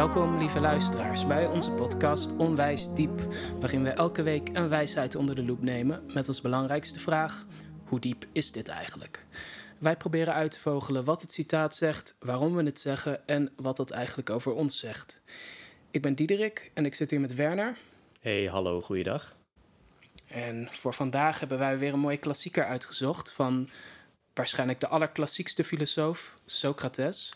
Welkom, lieve luisteraars, bij onze podcast Onwijs Diep, waarin we elke week een wijsheid onder de loep nemen met als belangrijkste vraag: hoe diep is dit eigenlijk? Wij proberen uit te vogelen wat het citaat zegt, waarom we het zeggen en wat dat eigenlijk over ons zegt. Ik ben Diederik en ik zit hier met Werner. Hey, hallo, goeiedag. En voor vandaag hebben wij weer een mooie klassieker uitgezocht van waarschijnlijk de allerklassiekste filosoof, Socrates.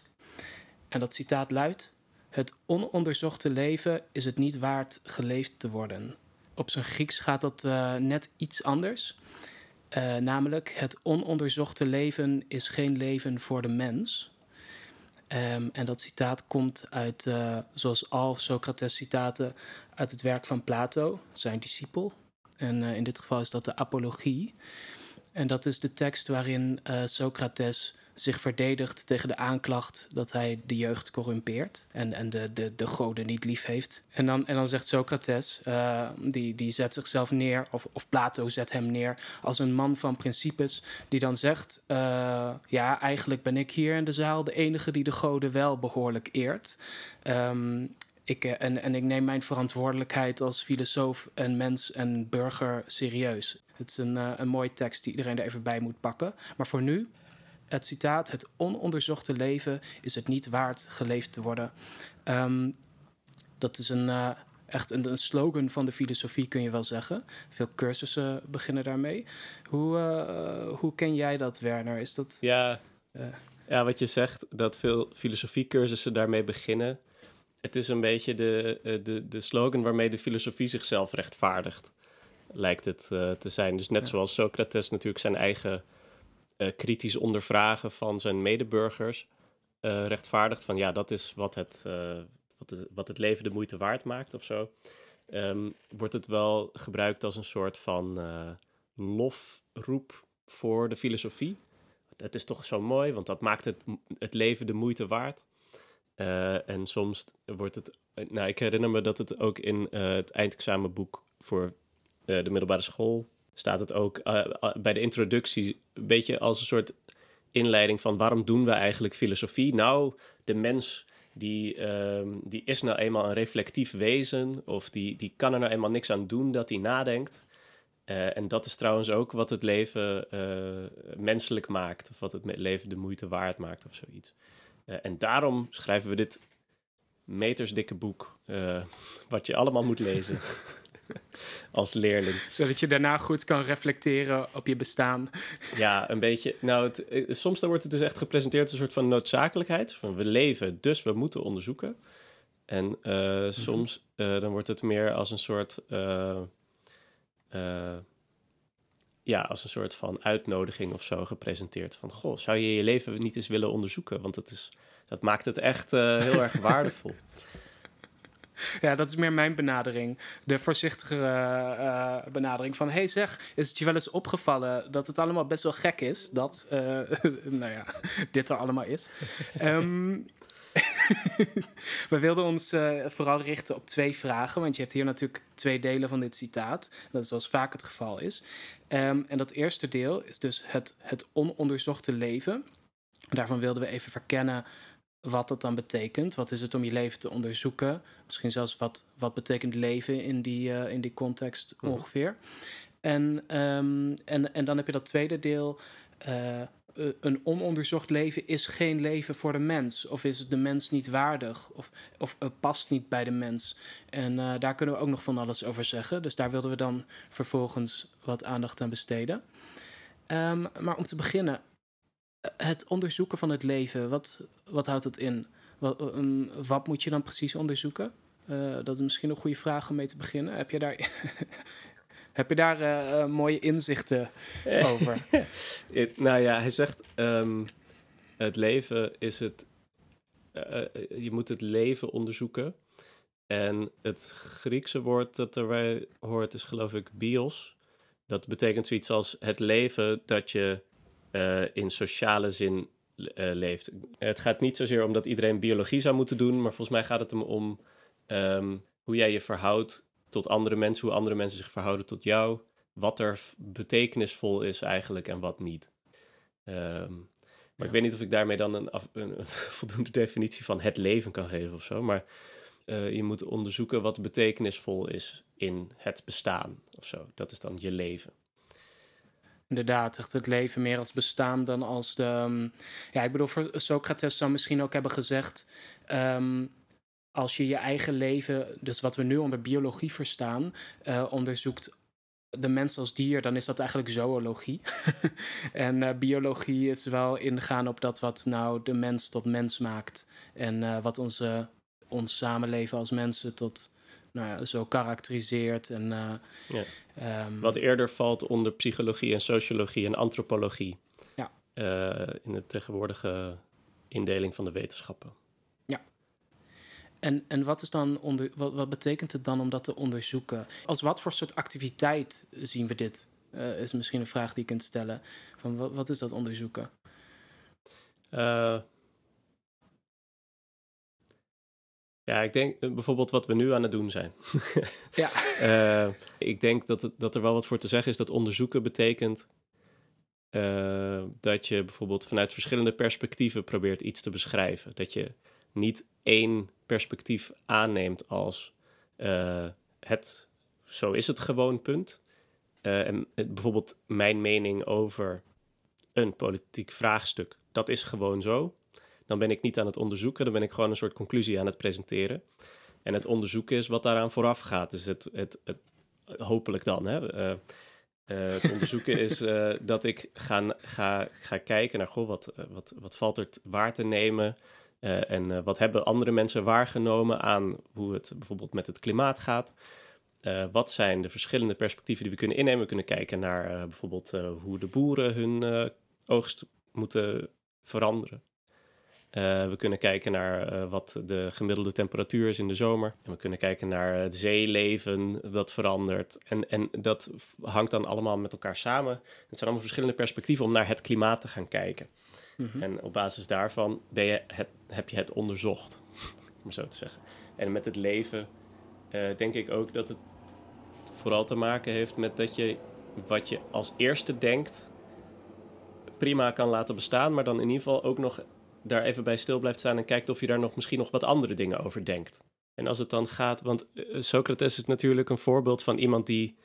En dat citaat luidt: Het ononderzochte leven is het niet waard geleefd te worden. Op zijn Grieks gaat dat uh, net iets anders. Uh, namelijk, het ononderzochte leven is geen leven voor de mens. Um, en dat citaat komt uit, uh, zoals al Socrates citaten, uit het werk van Plato, zijn discipel. En in dit geval is dat de Apologie. En dat is de tekst waarin Socrates zich verdedigt tegen de aanklacht dat hij de jeugd corrumpeert en, en de, de, de goden niet lief heeft. En dan, en dan zegt Socrates, uh, die, die zet zichzelf neer, of, of Plato zet hem neer, als een man van principes, die dan zegt: uh, Ja, eigenlijk ben ik hier in de zaal de enige die de goden wel behoorlijk eert. Um, ik, en, en ik neem mijn verantwoordelijkheid als filosoof en mens en burger serieus. Het is een, uh, een mooie tekst die iedereen er even bij moet pakken. Maar voor nu, het citaat: Het ononderzochte leven is het niet waard geleefd te worden. Um, dat is een, uh, echt een, een, slogan van de filosofie, kun je wel zeggen. Veel cursussen beginnen daarmee. Hoe, uh, hoe ken jij dat, Werner? Is dat. Ja, ja, wat je zegt, dat veel filosofiecursussen daarmee beginnen. Het is een beetje de, de, de slogan waarmee de filosofie zichzelf rechtvaardigt, lijkt het te zijn. Dus net ja. zoals Socrates natuurlijk zijn eigen kritisch ondervragen van zijn medeburgers uh, rechtvaardigt van ja, dat is wat het, wat, het, wat het leven de moeite waard maakt of zo. Um, wordt het wel gebruikt als een soort van lofroep voor de filosofie. Het is toch zo mooi, want dat maakt het, het leven de moeite waard. En soms wordt het. Nou, ik herinner me dat het ook in het eindexamenboek voor de middelbare school staat het ook bij de introductie een beetje als een soort inleiding van waarom doen we eigenlijk filosofie? Nou, de mens die, um, die is nou eenmaal een reflectief wezen of die, die kan er nou eenmaal niks aan doen dat hij nadenkt. en dat is trouwens ook wat het leven menselijk maakt of wat het leven de moeite waard maakt of zoiets. En daarom schrijven we dit metersdikke boek, wat je allemaal moet lezen als leerling. Zodat je daarna goed kan reflecteren op je bestaan. Ja, een beetje. Nou, het, soms dan wordt het dus echt gepresenteerd als een soort van noodzakelijkheid. Van we leven, dus we moeten onderzoeken. En uh, mm-hmm. soms dan wordt het meer als een soort ja, als een soort van uitnodiging of zo gepresenteerd. Van, goh, zou je je leven niet eens willen onderzoeken? Want dat, is, dat maakt het echt heel erg waardevol. Ja, dat is meer mijn benadering. De voorzichtigere uh, benadering van... hey zeg, is het je wel eens opgevallen dat het allemaal best wel gek is... dat, uh, nou ja, dit er allemaal is? um, we wilden ons uh, vooral richten op twee vragen, want je hebt hier natuurlijk twee delen van dit citaat. Dat is zoals vaak het geval is. Um, en dat eerste deel is dus het, het ononderzochte leven. Daarvan wilden we even verkennen wat dat dan betekent. Wat is het om je leven te onderzoeken? Misschien zelfs wat, wat betekent leven in die, uh, in die context mm. ongeveer. En, um, en, en dan heb je dat tweede deel. Uh, een ononderzocht leven is geen leven voor de mens. Of is het de mens niet waardig? Of, of uh, past niet bij de mens? En uh, daar kunnen we ook nog van alles over zeggen. Dus daar wilden we dan vervolgens wat aandacht aan besteden. Um, maar om te beginnen, het onderzoeken van het leven, wat, wat houdt dat in? Wat, um, wat moet je dan precies onderzoeken? Uh, dat is misschien een goede vraag om mee te beginnen. Heb je daar heb je daar uh, uh, mooie inzichten over? nou ja, hij zegt: um, het leven is het. Uh, je moet het leven onderzoeken. En het Griekse woord dat erbij hoort is, geloof ik, bios. Dat betekent zoiets als het leven dat je in sociale zin leeft. Het gaat niet zozeer om dat iedereen biologie zou moeten doen, maar volgens mij gaat het hem om um, hoe jij je verhoudt tot andere mensen, hoe andere mensen zich verhouden tot jou, wat er betekenisvol is eigenlijk en wat niet. Um, Maar ik weet niet of ik daarmee dan een, een, voldoende definitie van het leven kan geven of zo. Maar uh, je moet onderzoeken wat betekenisvol is in het bestaan of zo. Dat is dan je leven. Inderdaad, echt het leven meer als bestaan dan als de. Um, ja, ik bedoel, Socrates zou misschien ook hebben gezegd. Um, als je je eigen leven, dus wat we nu onder biologie verstaan, uh, onderzoekt de mens als dier, dan is dat eigenlijk zoologie. en uh, biologie is wel ingaan op dat wat nou de mens tot mens maakt. En uh, wat onze, ons samenleven als mensen tot nou ja, zo karakteriseert. En, uh, ja. um, wat eerder valt onder psychologie en sociologie en antropologie. Ja. in de tegenwoordige indeling van de wetenschappen. En, en wat, is dan onder, wat, wat betekent het dan om dat te onderzoeken? Als wat voor soort activiteit zien we dit? Uh, is misschien een vraag die je kunt stellen. Van wat, wat is dat onderzoeken? Ja, ik denk uh, bijvoorbeeld wat we nu aan het doen zijn. ja. ik denk dat, het, dat er wel wat voor te zeggen is dat onderzoeken betekent dat je bijvoorbeeld vanuit verschillende perspectieven probeert iets te beschrijven. Dat je niet één perspectief aanneemt als uh, het, zo is het gewoon, punt. En bijvoorbeeld mijn mening over een politiek vraagstuk, dat is gewoon zo. Dan ben ik niet aan het onderzoeken, dan ben ik gewoon een soort conclusie aan het presenteren. En het onderzoeken is wat daaraan vooraf gaat. Dus het, het, het hopelijk dan. Hè? Uh, het onderzoeken is dat ik ga, ga, ga kijken naar, goh, wat, wat, wat valt er waar te nemen? En wat hebben andere mensen waargenomen aan hoe het bijvoorbeeld met het klimaat gaat? Wat zijn de verschillende perspectieven die we kunnen innemen? We kunnen kijken naar bijvoorbeeld hoe de boeren hun oogst moeten veranderen. We kunnen kijken naar wat de gemiddelde temperatuur is in de zomer. En we kunnen kijken naar het zeeleven dat verandert. En, en dat hangt dan allemaal met elkaar samen. Het zijn allemaal verschillende perspectieven om naar het klimaat te gaan kijken. Mhm. En op basis daarvan ben je het, heb je het onderzocht, om zo te zeggen. En met het leven uh, denk ik ook dat het vooral te maken heeft met dat je wat je als eerste denkt prima kan laten bestaan, maar dan in ieder geval ook nog daar even bij stil blijft staan en kijkt of je daar nog misschien nog wat andere dingen over denkt. En als het dan gaat, want uh, Socrates is natuurlijk een voorbeeld van iemand die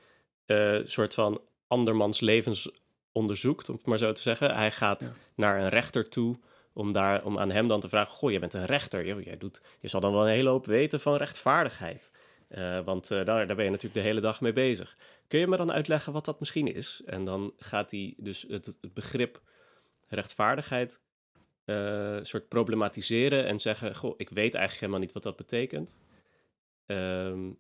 een uh, soort van andermans levens onderzoekt, om het maar zo te zeggen. Hij gaat naar een rechter toe om, daar, om aan hem dan te vragen: Goh, je bent een rechter. Jij doet, je zal dan wel een hele hoop weten van rechtvaardigheid. Uh, want uh, daar, daar ben je natuurlijk de hele dag mee bezig. Kun je me dan uitleggen wat dat misschien is? En dan gaat hij dus het, het begrip rechtvaardigheid uh, soort problematiseren en zeggen: Goh, ik weet eigenlijk helemaal niet wat dat betekent. Um,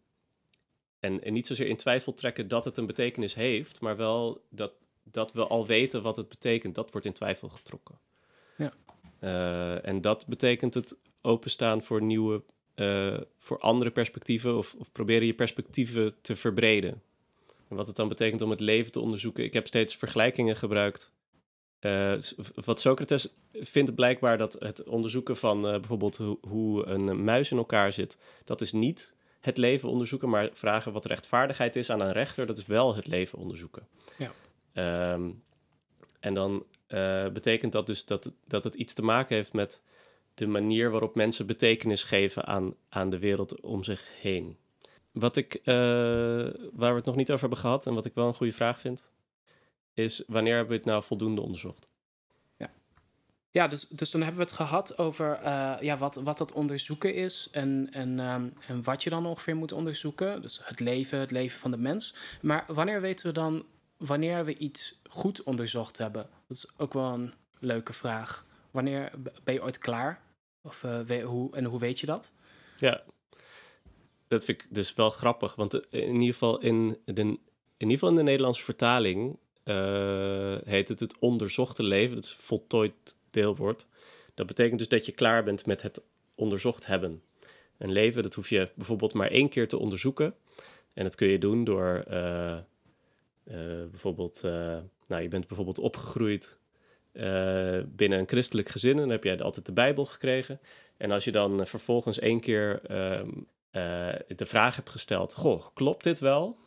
en, en niet zozeer in twijfel trekken dat het een betekenis heeft, maar wel dat dat we al weten wat het betekent, dat wordt in twijfel getrokken. Ja. Uh, en dat betekent het openstaan voor nieuwe, uh, voor andere perspectieven of, of, proberen je perspectieven te verbreden. En wat het dan betekent om het leven te onderzoeken. Ik heb steeds vergelijkingen gebruikt. Uh, wat Socrates vindt blijkbaar dat het onderzoeken van bijvoorbeeld ho hoe een muis in elkaar zit, dat is niet het leven onderzoeken, maar vragen wat rechtvaardigheid is aan een rechter, dat is wel het leven onderzoeken. Ja. Um, en dan uh, betekent dat dus dat, dat het iets te maken heeft met de manier waarop mensen betekenis geven aan, aan de wereld om zich heen. Wat ik, waar we het nog niet over hebben gehad en wat ik wel een goede vraag vind, is wanneer hebben we het nou voldoende onderzocht? Ja, ja dus, dus dan hebben we het gehad over uh, ja, wat, wat dat onderzoeken is en, en, um, en wat je dan ongeveer moet onderzoeken. Dus het leven, het leven van de mens. Maar wanneer weten we dan wanneer we iets goed onderzocht hebben? Dat is ook wel een leuke vraag. Wanneer ben je ooit klaar? Of, uh, hoe, en hoe weet je dat? Ja, dat vind ik dus wel grappig. Want eh, in ieder geval in de, in, ieder geval in de Nederlandse vertaling uh, heet het het onderzochte leven. Dat is voltooid deelwoord. Dat betekent dus dat je klaar bent met het onderzocht hebben. Een leven, dat hoef je bijvoorbeeld maar één keer te onderzoeken. En dat kun je doen door uh, uh, bijvoorbeeld, nou, je bent bijvoorbeeld opgegroeid binnen een christelijk gezin en dan heb jij altijd de Bijbel gekregen. En als je dan vervolgens één keer ehm, de vraag hebt gesteld: Goh, klopt dit wel?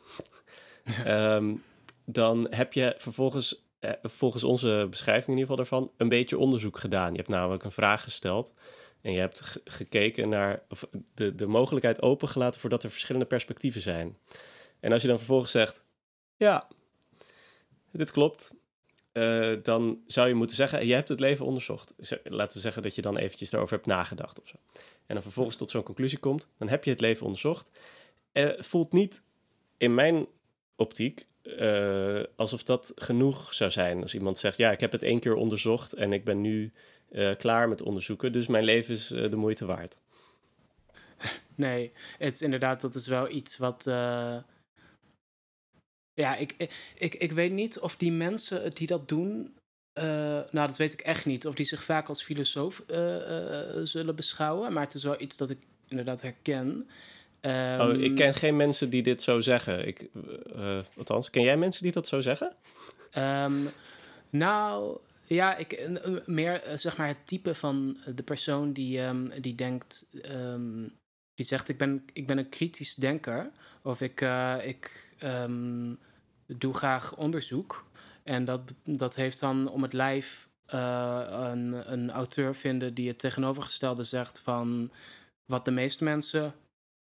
um, dan heb je vervolgens volgens onze beschrijving in ieder geval daarvan, een beetje onderzoek gedaan. Je hebt namelijk een vraag gesteld en je hebt gekeken naar of de, de mogelijkheid opengelaten voordat er verschillende perspectieven zijn. En als je dan vervolgens zegt, ja, dit klopt, uh, dan zou je moeten zeggen, je hebt het leven onderzocht. Laten we zeggen dat je dan eventjes daarover hebt nagedacht of zo. En dan vervolgens tot zo'n conclusie komt, dan heb je het leven onderzocht. Uh, voelt niet in mijn optiek uh, alsof dat genoeg zou zijn. Als iemand zegt, ja, ik heb het één keer onderzocht en ik ben nu klaar met onderzoeken, dus mijn leven is de moeite waard. Nee, het inderdaad, dat is wel iets wat ja, ik, ik, ik weet niet of die mensen die dat doen. Nou, dat weet ik echt niet. Of die zich vaak als filosoof zullen beschouwen. Maar het is wel iets dat ik inderdaad herken. Um, oh, ik ken geen mensen die dit zo zeggen. Ik, althans, ken jij mensen die dat zo zeggen? Um, nou, ja, ik, meer zeg maar het type van de persoon die, um, die denkt. die zegt: ik ben, ik ben een kritisch denker. Of ik, ik doe graag onderzoek. En dat, dat heeft dan om het lijf uh, een, een auteur vinden die het tegenovergestelde zegt van wat de meeste mensen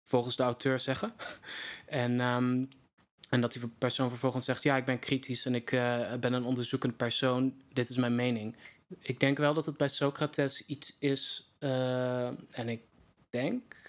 volgens de auteur zeggen. en, um, en dat die persoon vervolgens zegt: Ja, ik ben kritisch en ik uh, ben een onderzoekend persoon. Dit is mijn mening. Ik denk wel dat het bij Socrates iets is. Uh, en ik denk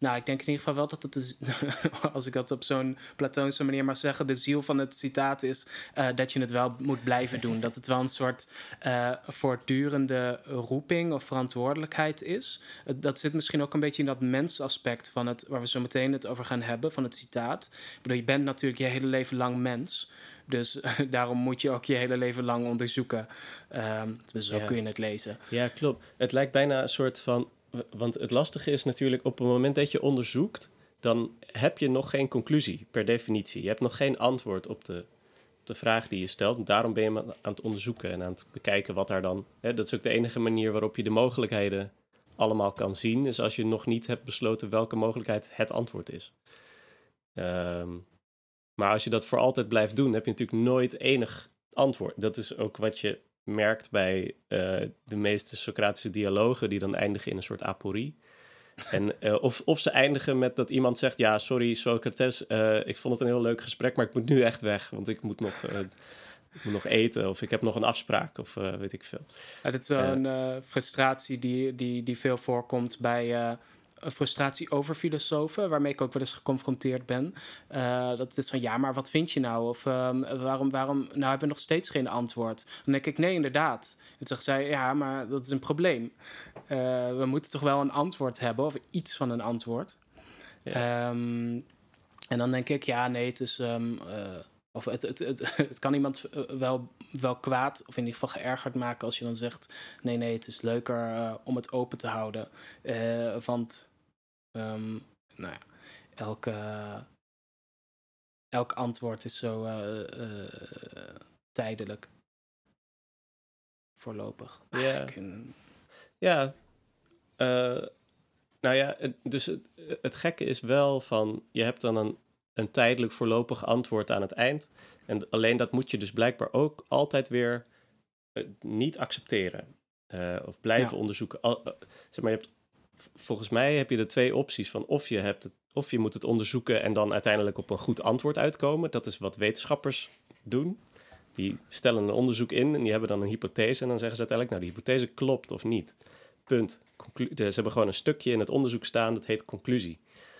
nou, ik denk in ieder geval wel dat het, is, als ik dat op zo'n platoonse manier mag zeggen, de ziel van het citaat is uh, dat je het wel moet blijven doen. Dat het wel een soort uh, voortdurende roeping of verantwoordelijkheid is. dat zit misschien ook een beetje in dat mensaspect van het, waar we zo meteen het over gaan hebben, van het citaat. Ik bedoel, je bent natuurlijk je hele leven lang mens. Dus daarom moet je ook je hele leven lang onderzoeken. Um, dus zo kun je het lezen. Ja, klopt. Het lijkt bijna een soort van want het lastige is natuurlijk op het moment dat je onderzoekt, dan heb je nog geen conclusie per definitie. Je hebt nog geen antwoord op de, de vraag die je stelt. daarom ben je aan het onderzoeken en aan het bekijken wat daar dan. Hè, dat is ook de enige manier waarop je de mogelijkheden allemaal kan zien, is als je nog niet hebt besloten welke mogelijkheid het antwoord is. Ehm, maar als je dat voor altijd blijft doen, heb je natuurlijk nooit enig antwoord. Dat is ook wat je merkt bij uh, de meeste Socratische dialogen, die dan eindigen in een soort aporie. En, uh, of, of ze eindigen met dat iemand zegt: Ja, sorry, Socrates, uh, ik vond het een heel leuk gesprek, maar ik moet nu echt weg, want ik moet nog, ik moet nog eten of ik heb nog een afspraak of weet ik veel. Ja, dit is wel een frustratie die, die, die veel voorkomt bij frustratie over filosofen, waarmee ik ook wel eens geconfronteerd ben. Uh, dat is van ja, maar wat vind je nou? Of um, waarom, waarom, nou hebben we nog steeds geen antwoord? Dan denk ik, nee, inderdaad. En zegt zij, ja, maar dat is een probleem. Uh, we moeten toch wel een antwoord hebben, of iets van een antwoord. Ja. Um, en dan denk ik, ja, nee, het is. Um, uh, of het, het, het, het, kan iemand wel, wel kwaad, of in ieder geval geërgerd maken als je dan zegt: nee, nee, het is leuker uh, om het open te houden. Uh, want Um, nou ja, elke, elk antwoord is zo uh, uh, tijdelijk. Voorlopig. Ja. Ja. Uh, nou ja, dus het, het gekke is wel van, je hebt dan een, een tijdelijk voorlopig antwoord aan het eind. En alleen dat moet je dus blijkbaar ook altijd weer niet accepteren. of blijven ja. onderzoeken. Al, zeg maar, je hebt volgens mij heb je de twee opties van of je, hebt het, of je moet het onderzoeken en dan uiteindelijk op een goed antwoord uitkomen. Dat is wat wetenschappers doen. Die stellen een onderzoek in en die hebben dan een hypothese en dan zeggen ze uiteindelijk, nou die hypothese klopt of niet. Punt. Conclu ze hebben gewoon een stukje in het onderzoek staan, dat heet conclusie.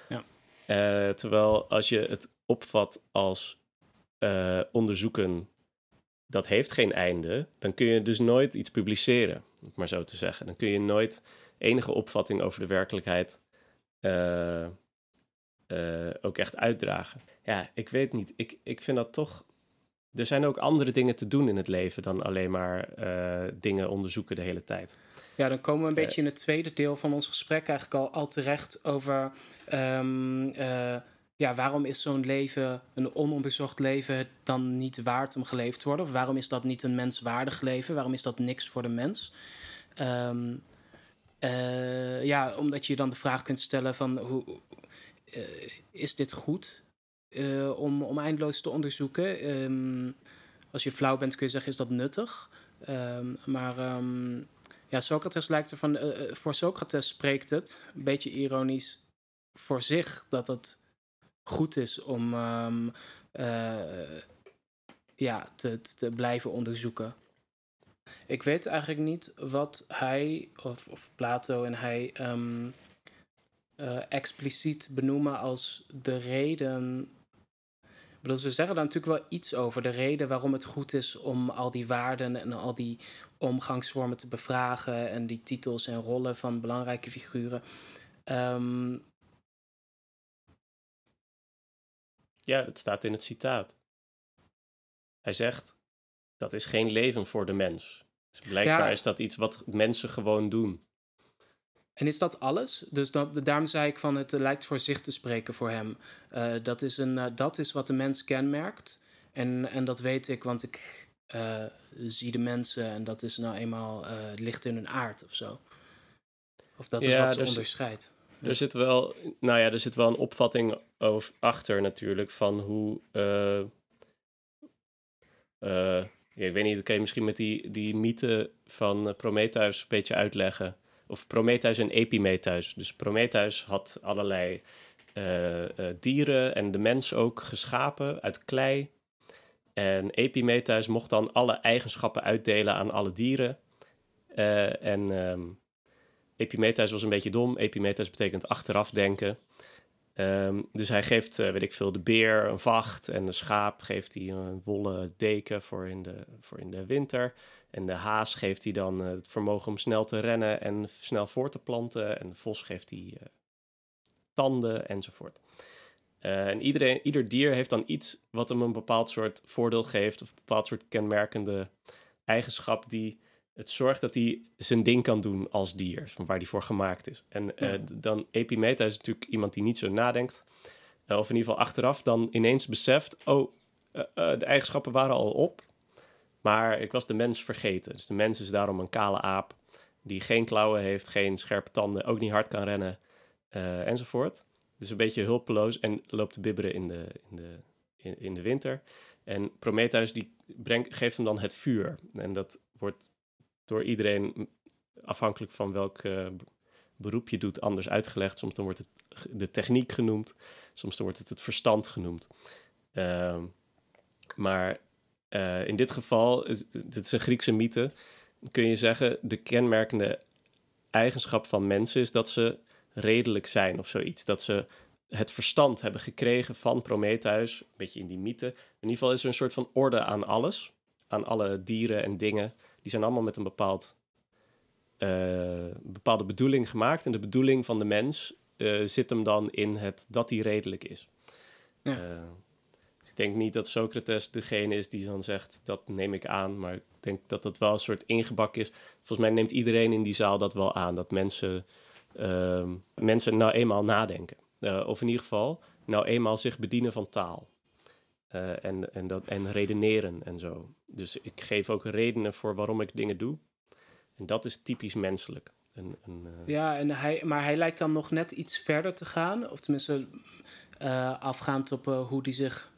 Ja. Uh, terwijl als je het opvat als uh, onderzoeken, dat heeft geen einde, dan kun je dus nooit iets publiceren, om maar zo te zeggen. Dan kun je nooit enige opvatting over de werkelijkheid uh, uh, ook echt uitdragen. Ja, ik weet niet. Ik, ik vind dat toch. Er zijn ook andere dingen te doen in het leven dan alleen maar uh, dingen onderzoeken de hele tijd. Ja, dan komen we een beetje in het tweede deel van ons gesprek eigenlijk al, al terecht over. Um, ja, waarom is zo'n leven, een ononderzocht leven, dan niet waard om geleefd te worden? Of waarom is dat niet een menswaardig leven? Waarom is dat niks voor de mens? Um, uh, ja, omdat je dan de vraag kunt stellen van hoe, uh, is dit goed uh, om, om eindeloos te onderzoeken? Um, als je flauw bent kun je zeggen, is dat nuttig? Ehm, maar ehm, ja, Socrates lijkt ervan, voor Socrates spreekt het, een beetje ironisch, voor zich dat het goed is om um, ja, te, te blijven onderzoeken. Ik weet eigenlijk niet wat hij, of, of Plato en hij, um, uh, expliciet benoemen als de reden. Ik bedoel, ze zeggen daar natuurlijk wel iets over. De reden waarom het goed is om al die waarden en al die omgangsvormen te bevragen. En die titels en rollen van belangrijke figuren. Um... Ja, dat staat in het citaat. Hij zegt: dat is geen leven voor de mens. Dus blijkbaar is dat iets wat mensen gewoon doen. En is dat alles? Dus dat, daarom zei ik van het lijkt voor zich te spreken voor hem. Uh, dat, is een, uh, dat is wat de mens kenmerkt. En, en dat weet ik, want ik uh, zie de mensen en dat is nou eenmaal licht in hun aard of zo. Of dat is ja, wat ze onderscheidt. Er zit wel, nou ja, er zit wel een opvatting over, achter natuurlijk van hoe ik weet niet, dat kan je misschien met die, die mythe van eh, Prometheus een beetje uitleggen. Of Prometheus en Epimetheus. Dus Prometheus had allerlei uh, dieren en de mens ook geschapen uit klei. En Epimetheus mocht dan alle eigenschappen uitdelen aan alle dieren. en um, Epimetheus was een beetje dom. Epimetheus betekent achteraf denken. Um, dus hij geeft, uh, weet ik veel, de beer een vacht en de schaap geeft hij een wollen deken voor in de, voor in de winter. En de haas geeft hij dan uh, het vermogen om snel te rennen en snel voor te planten. En de vos geeft hij uh, tanden enzovoort. en iedereen, ieder dier heeft dan iets wat hem een bepaald soort voordeel geeft of een bepaald soort kenmerkende eigenschap die het zorgt dat hij zijn ding kan doen als dier, van waar hij voor gemaakt is. En uh, dan Epimeta is natuurlijk iemand die niet zo nadenkt, uh, of in ieder geval achteraf dan ineens beseft, oh, uh, de eigenschappen waren al op, maar ik was de mens vergeten. Dus de mens is daarom een kale aap, die geen klauwen heeft, geen scherpe tanden, ook niet hard kan rennen, enzovoort. Dus een beetje hulpeloos en loopt te bibberen in de, in de, in, in de winter. En Prometheus die brengt, geeft hem dan het vuur. En dat wordt door iedereen, afhankelijk van welk uh, beroep je doet, anders uitgelegd. Soms dan wordt het de techniek genoemd, soms wordt het het verstand genoemd. Uh, maar uh, in dit geval, dit is een Griekse mythe, kun je zeggen, de kenmerkende eigenschap van mensen is dat ze redelijk zijn of zoiets. Dat ze het verstand hebben gekregen van Prometheus, een beetje in die mythe. In ieder geval is er een soort van orde aan alles, aan alle dieren en dingen die zijn allemaal met een bepaald, uh, bepaalde bedoeling gemaakt. En de bedoeling van de mens uh, zit hem dan in het dat hij redelijk is. Ja. Uh, dus ik denk niet dat Socrates degene is die dan zegt, dat neem ik aan. Maar ik denk dat dat wel een soort ingebak is. Volgens mij neemt iedereen in die zaal dat wel aan. Dat mensen, ehm, mensen nou eenmaal nadenken. of in ieder geval nou eenmaal zich bedienen van taal. En, en, dat, en redeneren en zo. Dus ik geef ook redenen voor waarom ik dingen doe. En dat is typisch menselijk. Uh... Ja, en hij, maar hij lijkt dan nog net iets verder te gaan. Of tenminste, uh, afgaand op hoe hij zich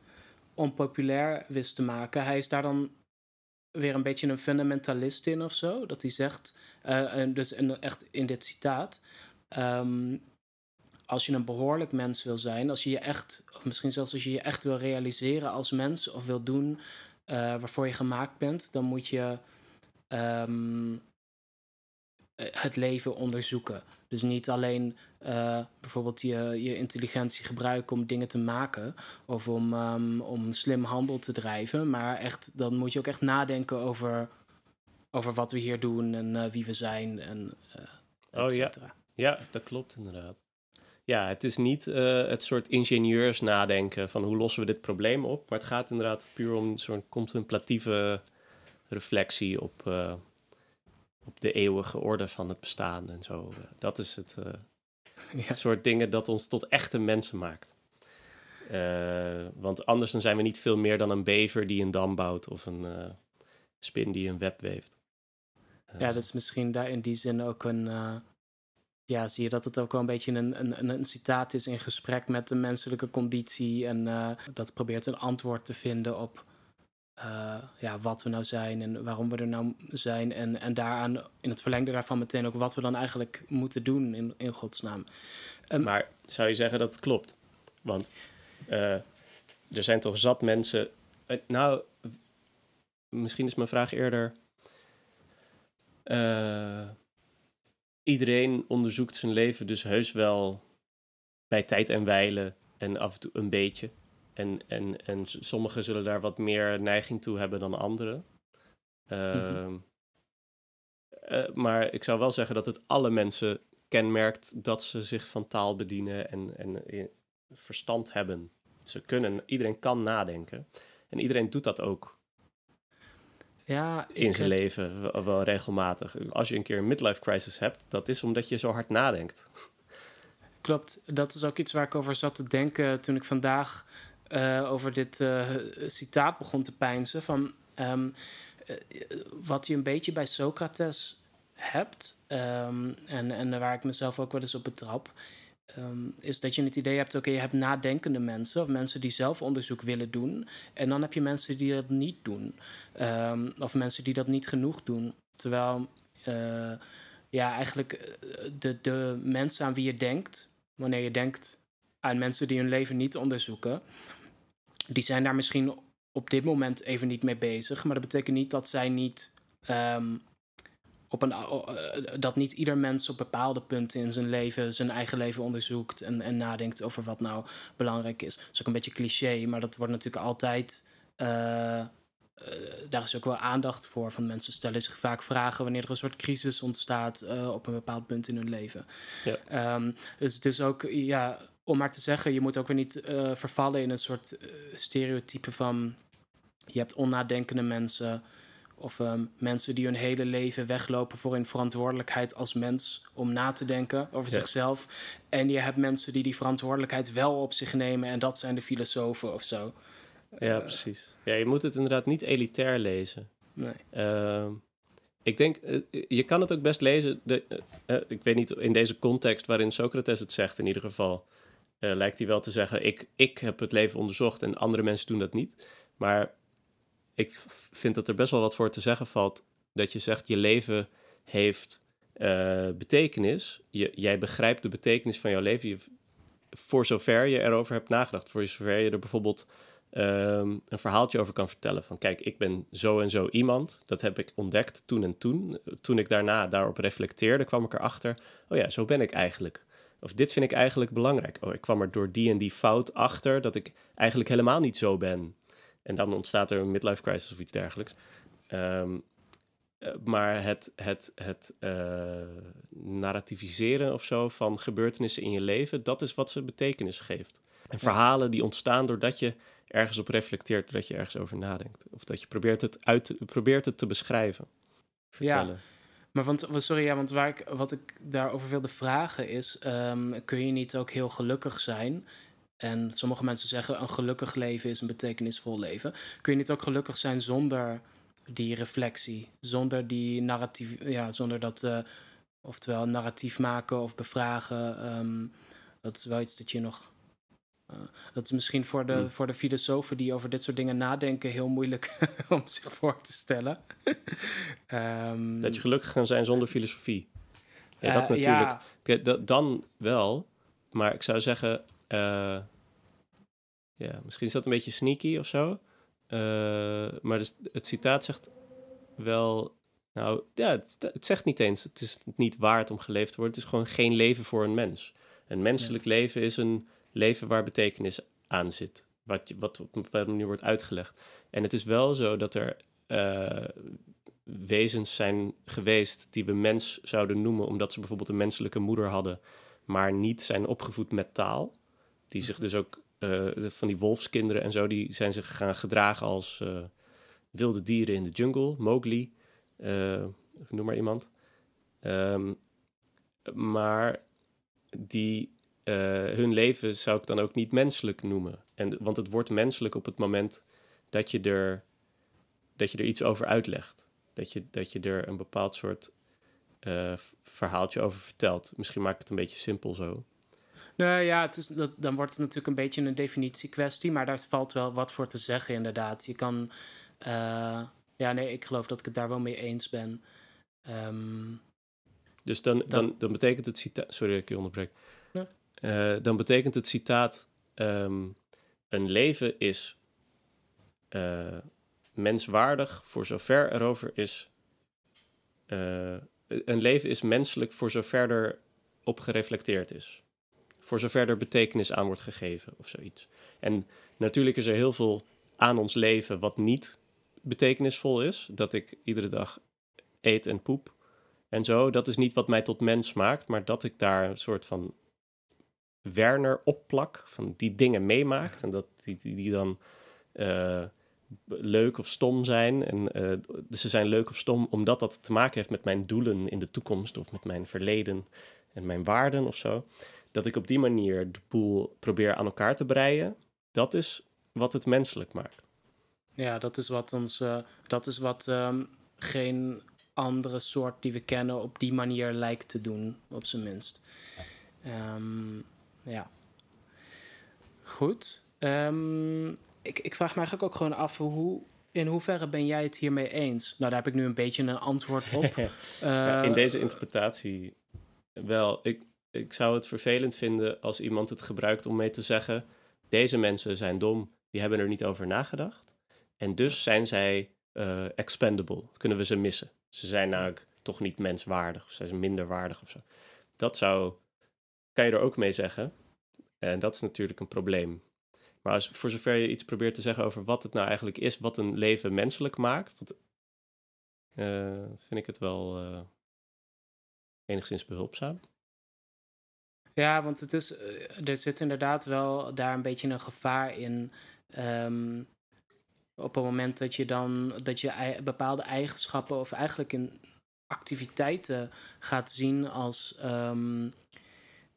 onpopulair wist te maken. Hij is daar dan weer een beetje een fundamentalist in of zo. Dat hij zegt, dus echt in dit citaat. Um, als je een behoorlijk mens wil zijn, als je je echt, of misschien zelfs als je je echt wil realiseren als mens of wil doen uh, waarvoor je gemaakt bent, dan moet je um, het leven onderzoeken. Dus niet alleen uh, bijvoorbeeld je, je intelligentie gebruiken om dingen te maken of om, um, om slim handel te drijven, maar echt, dan moet je ook echt nadenken over, over wat we hier doen en uh, wie we zijn en Oh ja. ja, dat klopt inderdaad. Ja, het is niet uh, het soort ingenieurs nadenken van hoe lossen we dit probleem op. Maar het gaat inderdaad puur om zo'n contemplatieve reflectie op, uh, op de eeuwige orde van het bestaan en zo. dat is het, uh, ja. het, soort dingen dat ons tot echte mensen maakt. want anders dan zijn we niet veel meer dan een bever die een dam bouwt of een spin die een web weeft. ja, dat is misschien daar in die zin ook een ja, zie je dat het ook wel een beetje een, een, een, citaat is in gesprek met de menselijke conditie. En uh, dat probeert een antwoord te vinden op eh, ja, wat we nou zijn en waarom we er nou zijn. En, en daaraan, in het verlengde daarvan meteen ook wat we dan eigenlijk moeten doen in, in godsnaam. Um, maar zou je zeggen dat het klopt? Want uh, er zijn toch zat mensen. Nou, misschien is mijn vraag eerder. Iedereen onderzoekt zijn leven dus heus wel bij tijd en wijlen en af en toe een beetje. En, en, en sommigen zullen daar wat meer neiging toe hebben dan anderen. Uh, mm maar ik zou wel zeggen dat het alle mensen kenmerkt dat ze zich van taal bedienen en, en verstand hebben. Ze kunnen, iedereen kan nadenken. En iedereen doet dat ook. Ja, in zijn leven wel, regelmatig. Als je een keer een midlife crisis hebt, dat is omdat je zo hard nadenkt. Klopt, dat is ook iets waar ik over zat te denken toen ik vandaag uh, over dit uh, citaat begon te pijnzen. Van um, uh, wat je een beetje bij Socrates hebt, um, en, en waar ik mezelf ook wel eens op betrap, um, is dat je het idee hebt: oké, je hebt nadenkende mensen of mensen die zelf onderzoek willen doen. En dan heb je mensen die dat niet doen, of mensen die dat niet genoeg doen. Terwijl, ja, eigenlijk de, de mensen aan wie je denkt, wanneer je denkt aan mensen die hun leven niet onderzoeken, die zijn daar misschien op dit moment even niet mee bezig. Maar dat betekent niet dat zij niet. Um, op een, uh, dat niet ieder mens op bepaalde punten in zijn leven zijn eigen leven onderzoekt en, en nadenkt over wat nou belangrijk is. Dat is ook een beetje cliché, maar dat wordt natuurlijk altijd. Uh, uh, daar is ook wel aandacht voor. Van mensen stellen zich vaak vragen wanneer er een soort crisis ontstaat op een bepaald punt in hun leven. Ja. Um, dus het is ook, ja, om maar te zeggen, je moet ook weer niet vervallen in een soort stereotype van je hebt onnadenkende mensen of um, mensen die hun hele leven weglopen voor hun verantwoordelijkheid als mens om na te denken over ja. zichzelf. En je hebt mensen die die verantwoordelijkheid wel op zich nemen en dat zijn de filosofen of zo. Ja, uh, precies. Ja, je moet het inderdaad niet elitair lezen. Nee. Uh, ik denk, je kan het ook best lezen. De, ik weet niet in deze context waarin Socrates het zegt, in ieder geval. Lijkt hij wel te zeggen: ik, ik heb het leven onderzocht en andere mensen doen dat niet. Maar ik vind dat er best wel wat voor te zeggen valt. Dat je zegt: je leven heeft uh, betekenis. Je, jij begrijpt de betekenis van jouw leven. Je, voor zover je erover hebt nagedacht. Voor zover je er bijvoorbeeld um, een verhaaltje over kan vertellen. Van kijk, ik ben zo en zo iemand. Dat heb ik ontdekt toen en toen. Toen ik daarna daarop reflecteerde, kwam ik erachter. Oh ja, zo ben ik eigenlijk. Of dit vind ik eigenlijk belangrijk. Oh, ik kwam er door die en die fout achter dat ik eigenlijk helemaal niet zo ben. En dan ontstaat er een midlife crisis of iets dergelijks. Um, maar het, het, het uh, narrativiseren of zo van gebeurtenissen in je leven, dat is wat ze betekenis geeft. En verhalen die ontstaan doordat je ergens op reflecteert, doordat je ergens over nadenkt. Of dat je probeert het, uit, probeert het te beschrijven. Vertellen. Ja. Maar want, sorry, ja, want waar ik, wat ik daarover wilde vragen is: um, kun je niet ook heel gelukkig zijn? En sommige mensen zeggen een gelukkig leven is een betekenisvol leven. Kun je niet ook gelukkig zijn zonder die reflectie, zonder die narratief, ja, zonder dat, uh, oftewel narratief maken of bevragen. Um, dat is wel iets dat je nog uh, dat is misschien voor de, hmm. voor de filosofen die over dit soort dingen nadenken heel moeilijk om zich voor te stellen. um, dat je gelukkig kan zijn zonder filosofie. Ja, dat uh, natuurlijk. Ja. Dan wel, maar ik zou zeggen, uh, ja, misschien is dat een beetje sneaky of zo. maar dus het citaat zegt wel, nou ja, het, het, zegt niet eens, het is niet waard om geleefd te worden. Het is gewoon geen leven voor een mens. Een menselijk ja. leven is een leven waar betekenis aan zit. Wat, je, wat op een bepaalde manier wordt uitgelegd. En het is wel zo dat er uh, wezens zijn geweest die we mens zouden noemen, omdat ze bijvoorbeeld een menselijke moeder hadden, maar niet zijn opgevoed met taal. Die zich dus ook uh, van die wolfskinderen en zo, die zijn zich gaan gedragen als uh, wilde dieren in de jungle, Mowgli, noem maar iemand. Um, maar die uh, hun leven zou ik dan ook niet menselijk noemen. En, want het wordt menselijk op het moment dat je er, dat je er iets over uitlegt. Dat je, dat je er een bepaald soort uh, verhaaltje over vertelt. Misschien maak ik het een beetje simpel zo. Nou ja, het is, dat, dan wordt het natuurlijk een beetje een definitiekwestie, maar daar valt wel wat voor te zeggen inderdaad. Je kan Eh, ja, nee, ik geloof dat ik het daar wel mee eens ben. Ehm, Dus dan, dan, dan betekent het citaat... Sorry dat ik je onderbreek. Ja. Eh, dan betekent het citaat... ehm, een leven is eh, menswaardig voor zover erover is... een leven is menselijk voor zover er op gereflecteerd is. Voor zover er betekenis aan wordt gegeven of zoiets. En natuurlijk is er heel veel aan ons leven wat niet betekenisvol is. Dat ik iedere dag eet en poep en zo. Dat is niet wat mij tot mens maakt, maar dat ik daar een soort van Werner opplak, van die dingen meemaakt en dat die, die, dan eh, leuk of stom zijn. En eh, ze zijn leuk of stom omdat dat te maken heeft met mijn doelen in de toekomst of met mijn verleden en mijn waarden of zo. Dat ik op die manier de boel probeer aan elkaar te breien, dat is wat het menselijk maakt. ja, dat is wat ons, eh, dat is wat ehm, geen andere soort die we kennen op die manier lijkt te doen, op zijn minst. Ehm, ja. Goed. Ehm, ik, ik vraag me eigenlijk ook gewoon af hoe. In hoeverre ben jij het hiermee eens? Nou, daar heb ik nu een beetje een antwoord op. In Eh, deze interpretatie wel. Ik, ik zou het vervelend vinden als iemand het gebruikt om mee te zeggen: deze mensen zijn dom, die hebben er niet over nagedacht. En dus zijn zij eh, expendable, kunnen we ze missen. Ze zijn namelijk toch niet menswaardig, of ze zijn minder waardig of zo. Dat zou, kan je er ook mee zeggen. En dat is natuurlijk een probleem. Maar als, voor zover je iets probeert te zeggen over wat het nou eigenlijk is, wat een leven menselijk maakt, wat, eh, vind ik het wel eh, enigszins behulpzaam. Ja, want het is, eh, er zit inderdaad wel daar een beetje een gevaar in. ehm, op het moment dat je dan dat je bepaalde eigenschappen of eigenlijk in activiteiten gaat zien als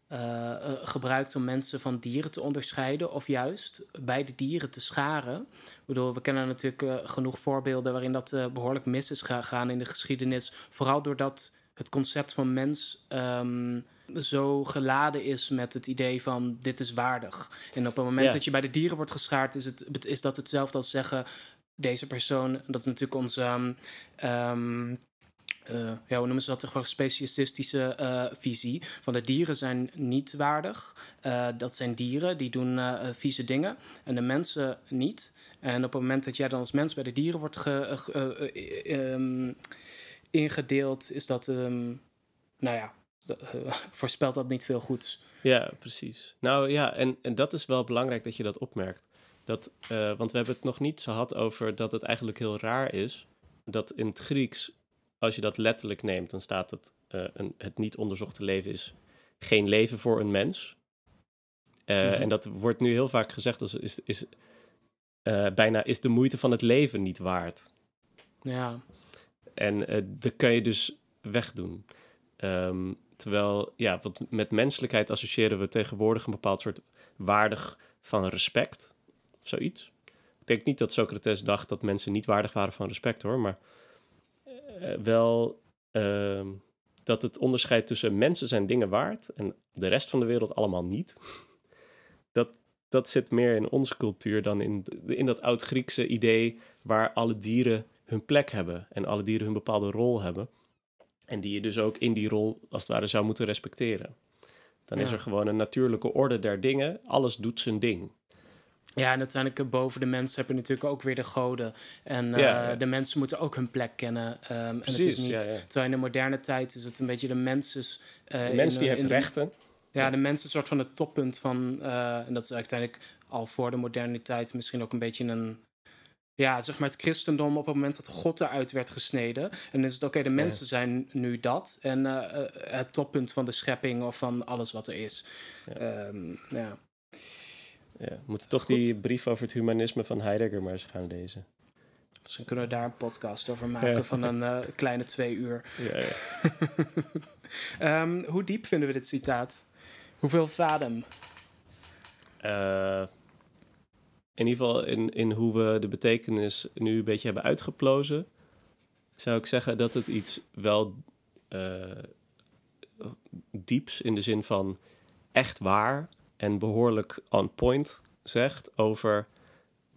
eh, gebruikt om mensen van dieren te onderscheiden of juist bij de dieren te scharen. Ik bedoel, we kennen natuurlijk genoeg voorbeelden waarin dat eh, behoorlijk mis is gegaan in de geschiedenis. Vooral doordat het concept van mens ehm, zo geladen is met het idee van dit is waardig. En op het moment Ja. dat je bij de dieren wordt geschaard, is, het, is dat hetzelfde als zeggen deze persoon, dat is natuurlijk onze. ehm, ehm, eh, ja, hoe noemen ze dat? Toch wel specialistische eh, visie. Van de dieren zijn niet waardig. Eh, dat zijn dieren, die doen vieze dingen. En de mensen niet. En op het moment dat jij dan als mens bij de dieren wordt ge- eh, eh, ehm, ingedeeld, is dat, nou ja, voorspelt dat niet veel goeds. Ja, precies. Nou ja, en, en dat is wel belangrijk dat je dat opmerkt. Dat, eh, want we hebben het nog niet zo gehad over dat het eigenlijk heel raar is dat in het Grieks, als je dat letterlijk neemt, dan staat het, eh, een, het niet onderzochte leven is geen leven voor een mens. Eh, Mhm. En dat wordt nu heel vaak gezegd als is, is eh, bijna is de moeite van het leven niet waard. Ja, En eh dat kan je dus wegdoen. Ehm, terwijl, ja, want met menselijkheid associëren we tegenwoordig een bepaald soort waardig van respect. Zoiets. Ik denk niet dat Socrates dacht dat mensen niet waardig waren van respect hoor, maar eh, wel ehm, dat het onderscheid tussen mensen zijn dingen waard en de rest van de wereld allemaal niet. Dat, dat zit meer in onze cultuur dan in, in dat oud-Griekse idee waar alle dieren hun plek hebben en alle dieren hun bepaalde rol hebben. En die je dus ook in die rol als het ware zou moeten respecteren. Dan is er gewoon een natuurlijke orde der dingen. Alles doet zijn ding. Ja, en uiteindelijk eh, boven de mensen heb je natuurlijk ook weer de goden. En eh, ja. de mensen moeten ook hun plek kennen. Ehm, en het is Precies, niet. Terwijl in de moderne tijd is het een beetje de mens is... eh, De mens in, die heeft rechten. Ja, de mens is een soort van het toppunt van... en dat is uiteindelijk al voor de moderniteit misschien ook een beetje een... Ja, zeg maar het christendom op het moment dat God eruit werd gesneden. En dan is het oké, de mensen zijn nu dat. En eh, eh, het toppunt van de schepping of van alles wat er is. Ja. Ehm, ja. Ja, we moeten toch Goed. die brief over het humanisme van Heidegger maar eens gaan lezen. Misschien kunnen we daar een podcast over maken van een eh, kleine twee uur. Ja, ja. Ehm, hoe diep vinden we dit citaat? Hoeveel vadem? Eh, in ieder geval in, in hoe we de betekenis nu een beetje hebben uitgeplozen, zou ik zeggen dat het iets wel eh, dieps in de zin van echt waar en behoorlijk on point zegt over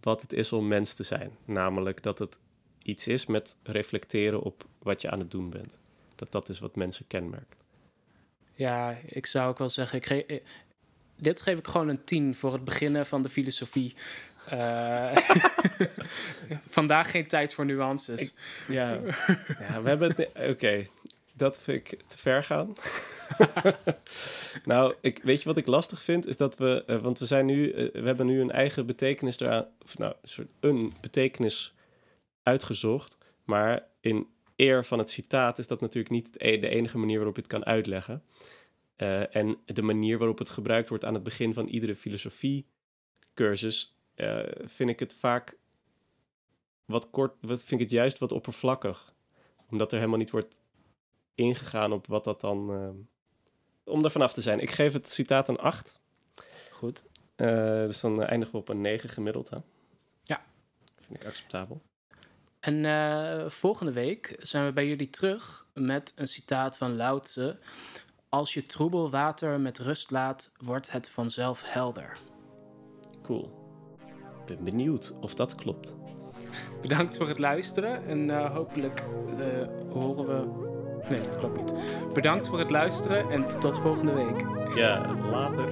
wat het is om mens te zijn. Namelijk dat het iets is met reflecteren op wat je aan het doen bent. Dat dat is wat mensen kenmerkt. Ja, ik zou ook wel zeggen, ik eh, dit geef ik gewoon een 10 voor het beginnen van de filosofie. Eh, vandaag geen tijd voor nuances. Ik- Ja, ja we hebben het... Oké, dat vind ik te ver gaan. nou, ik, weet je wat ik lastig vind? Is dat we... eh, want we zijn nu... eh, we hebben nu een eigen betekenis eraan... Of nou, een soort een betekenis uitgezocht. Maar in eer van het citaat is dat natuurlijk niet e- de enige manier waarop je het kan uitleggen. En de manier waarop het gebruikt wordt aan het begin van iedere filosofiecursus... eh vind ik het vaak wat kort, wat vind ik het juist wat oppervlakkig. Omdat er helemaal niet wordt ingegaan op wat dat dan. eh, om er vanaf te zijn. Ik geef het citaat een 8. Goed. Eh, dus dan eindigen we op een 9 gemiddeld. Hè? Ja. Vind ik acceptabel. En volgende week zijn we bij jullie terug met een citaat van Lao Tse. Als je troebel water met rust laat, wordt het vanzelf helder. Cool. Ben benieuwd of dat klopt. Bedankt voor het luisteren en eh, hopelijk eh, horen we. Nee, dat klopt niet. Bedankt voor het luisteren en tot volgende week. Ja, later.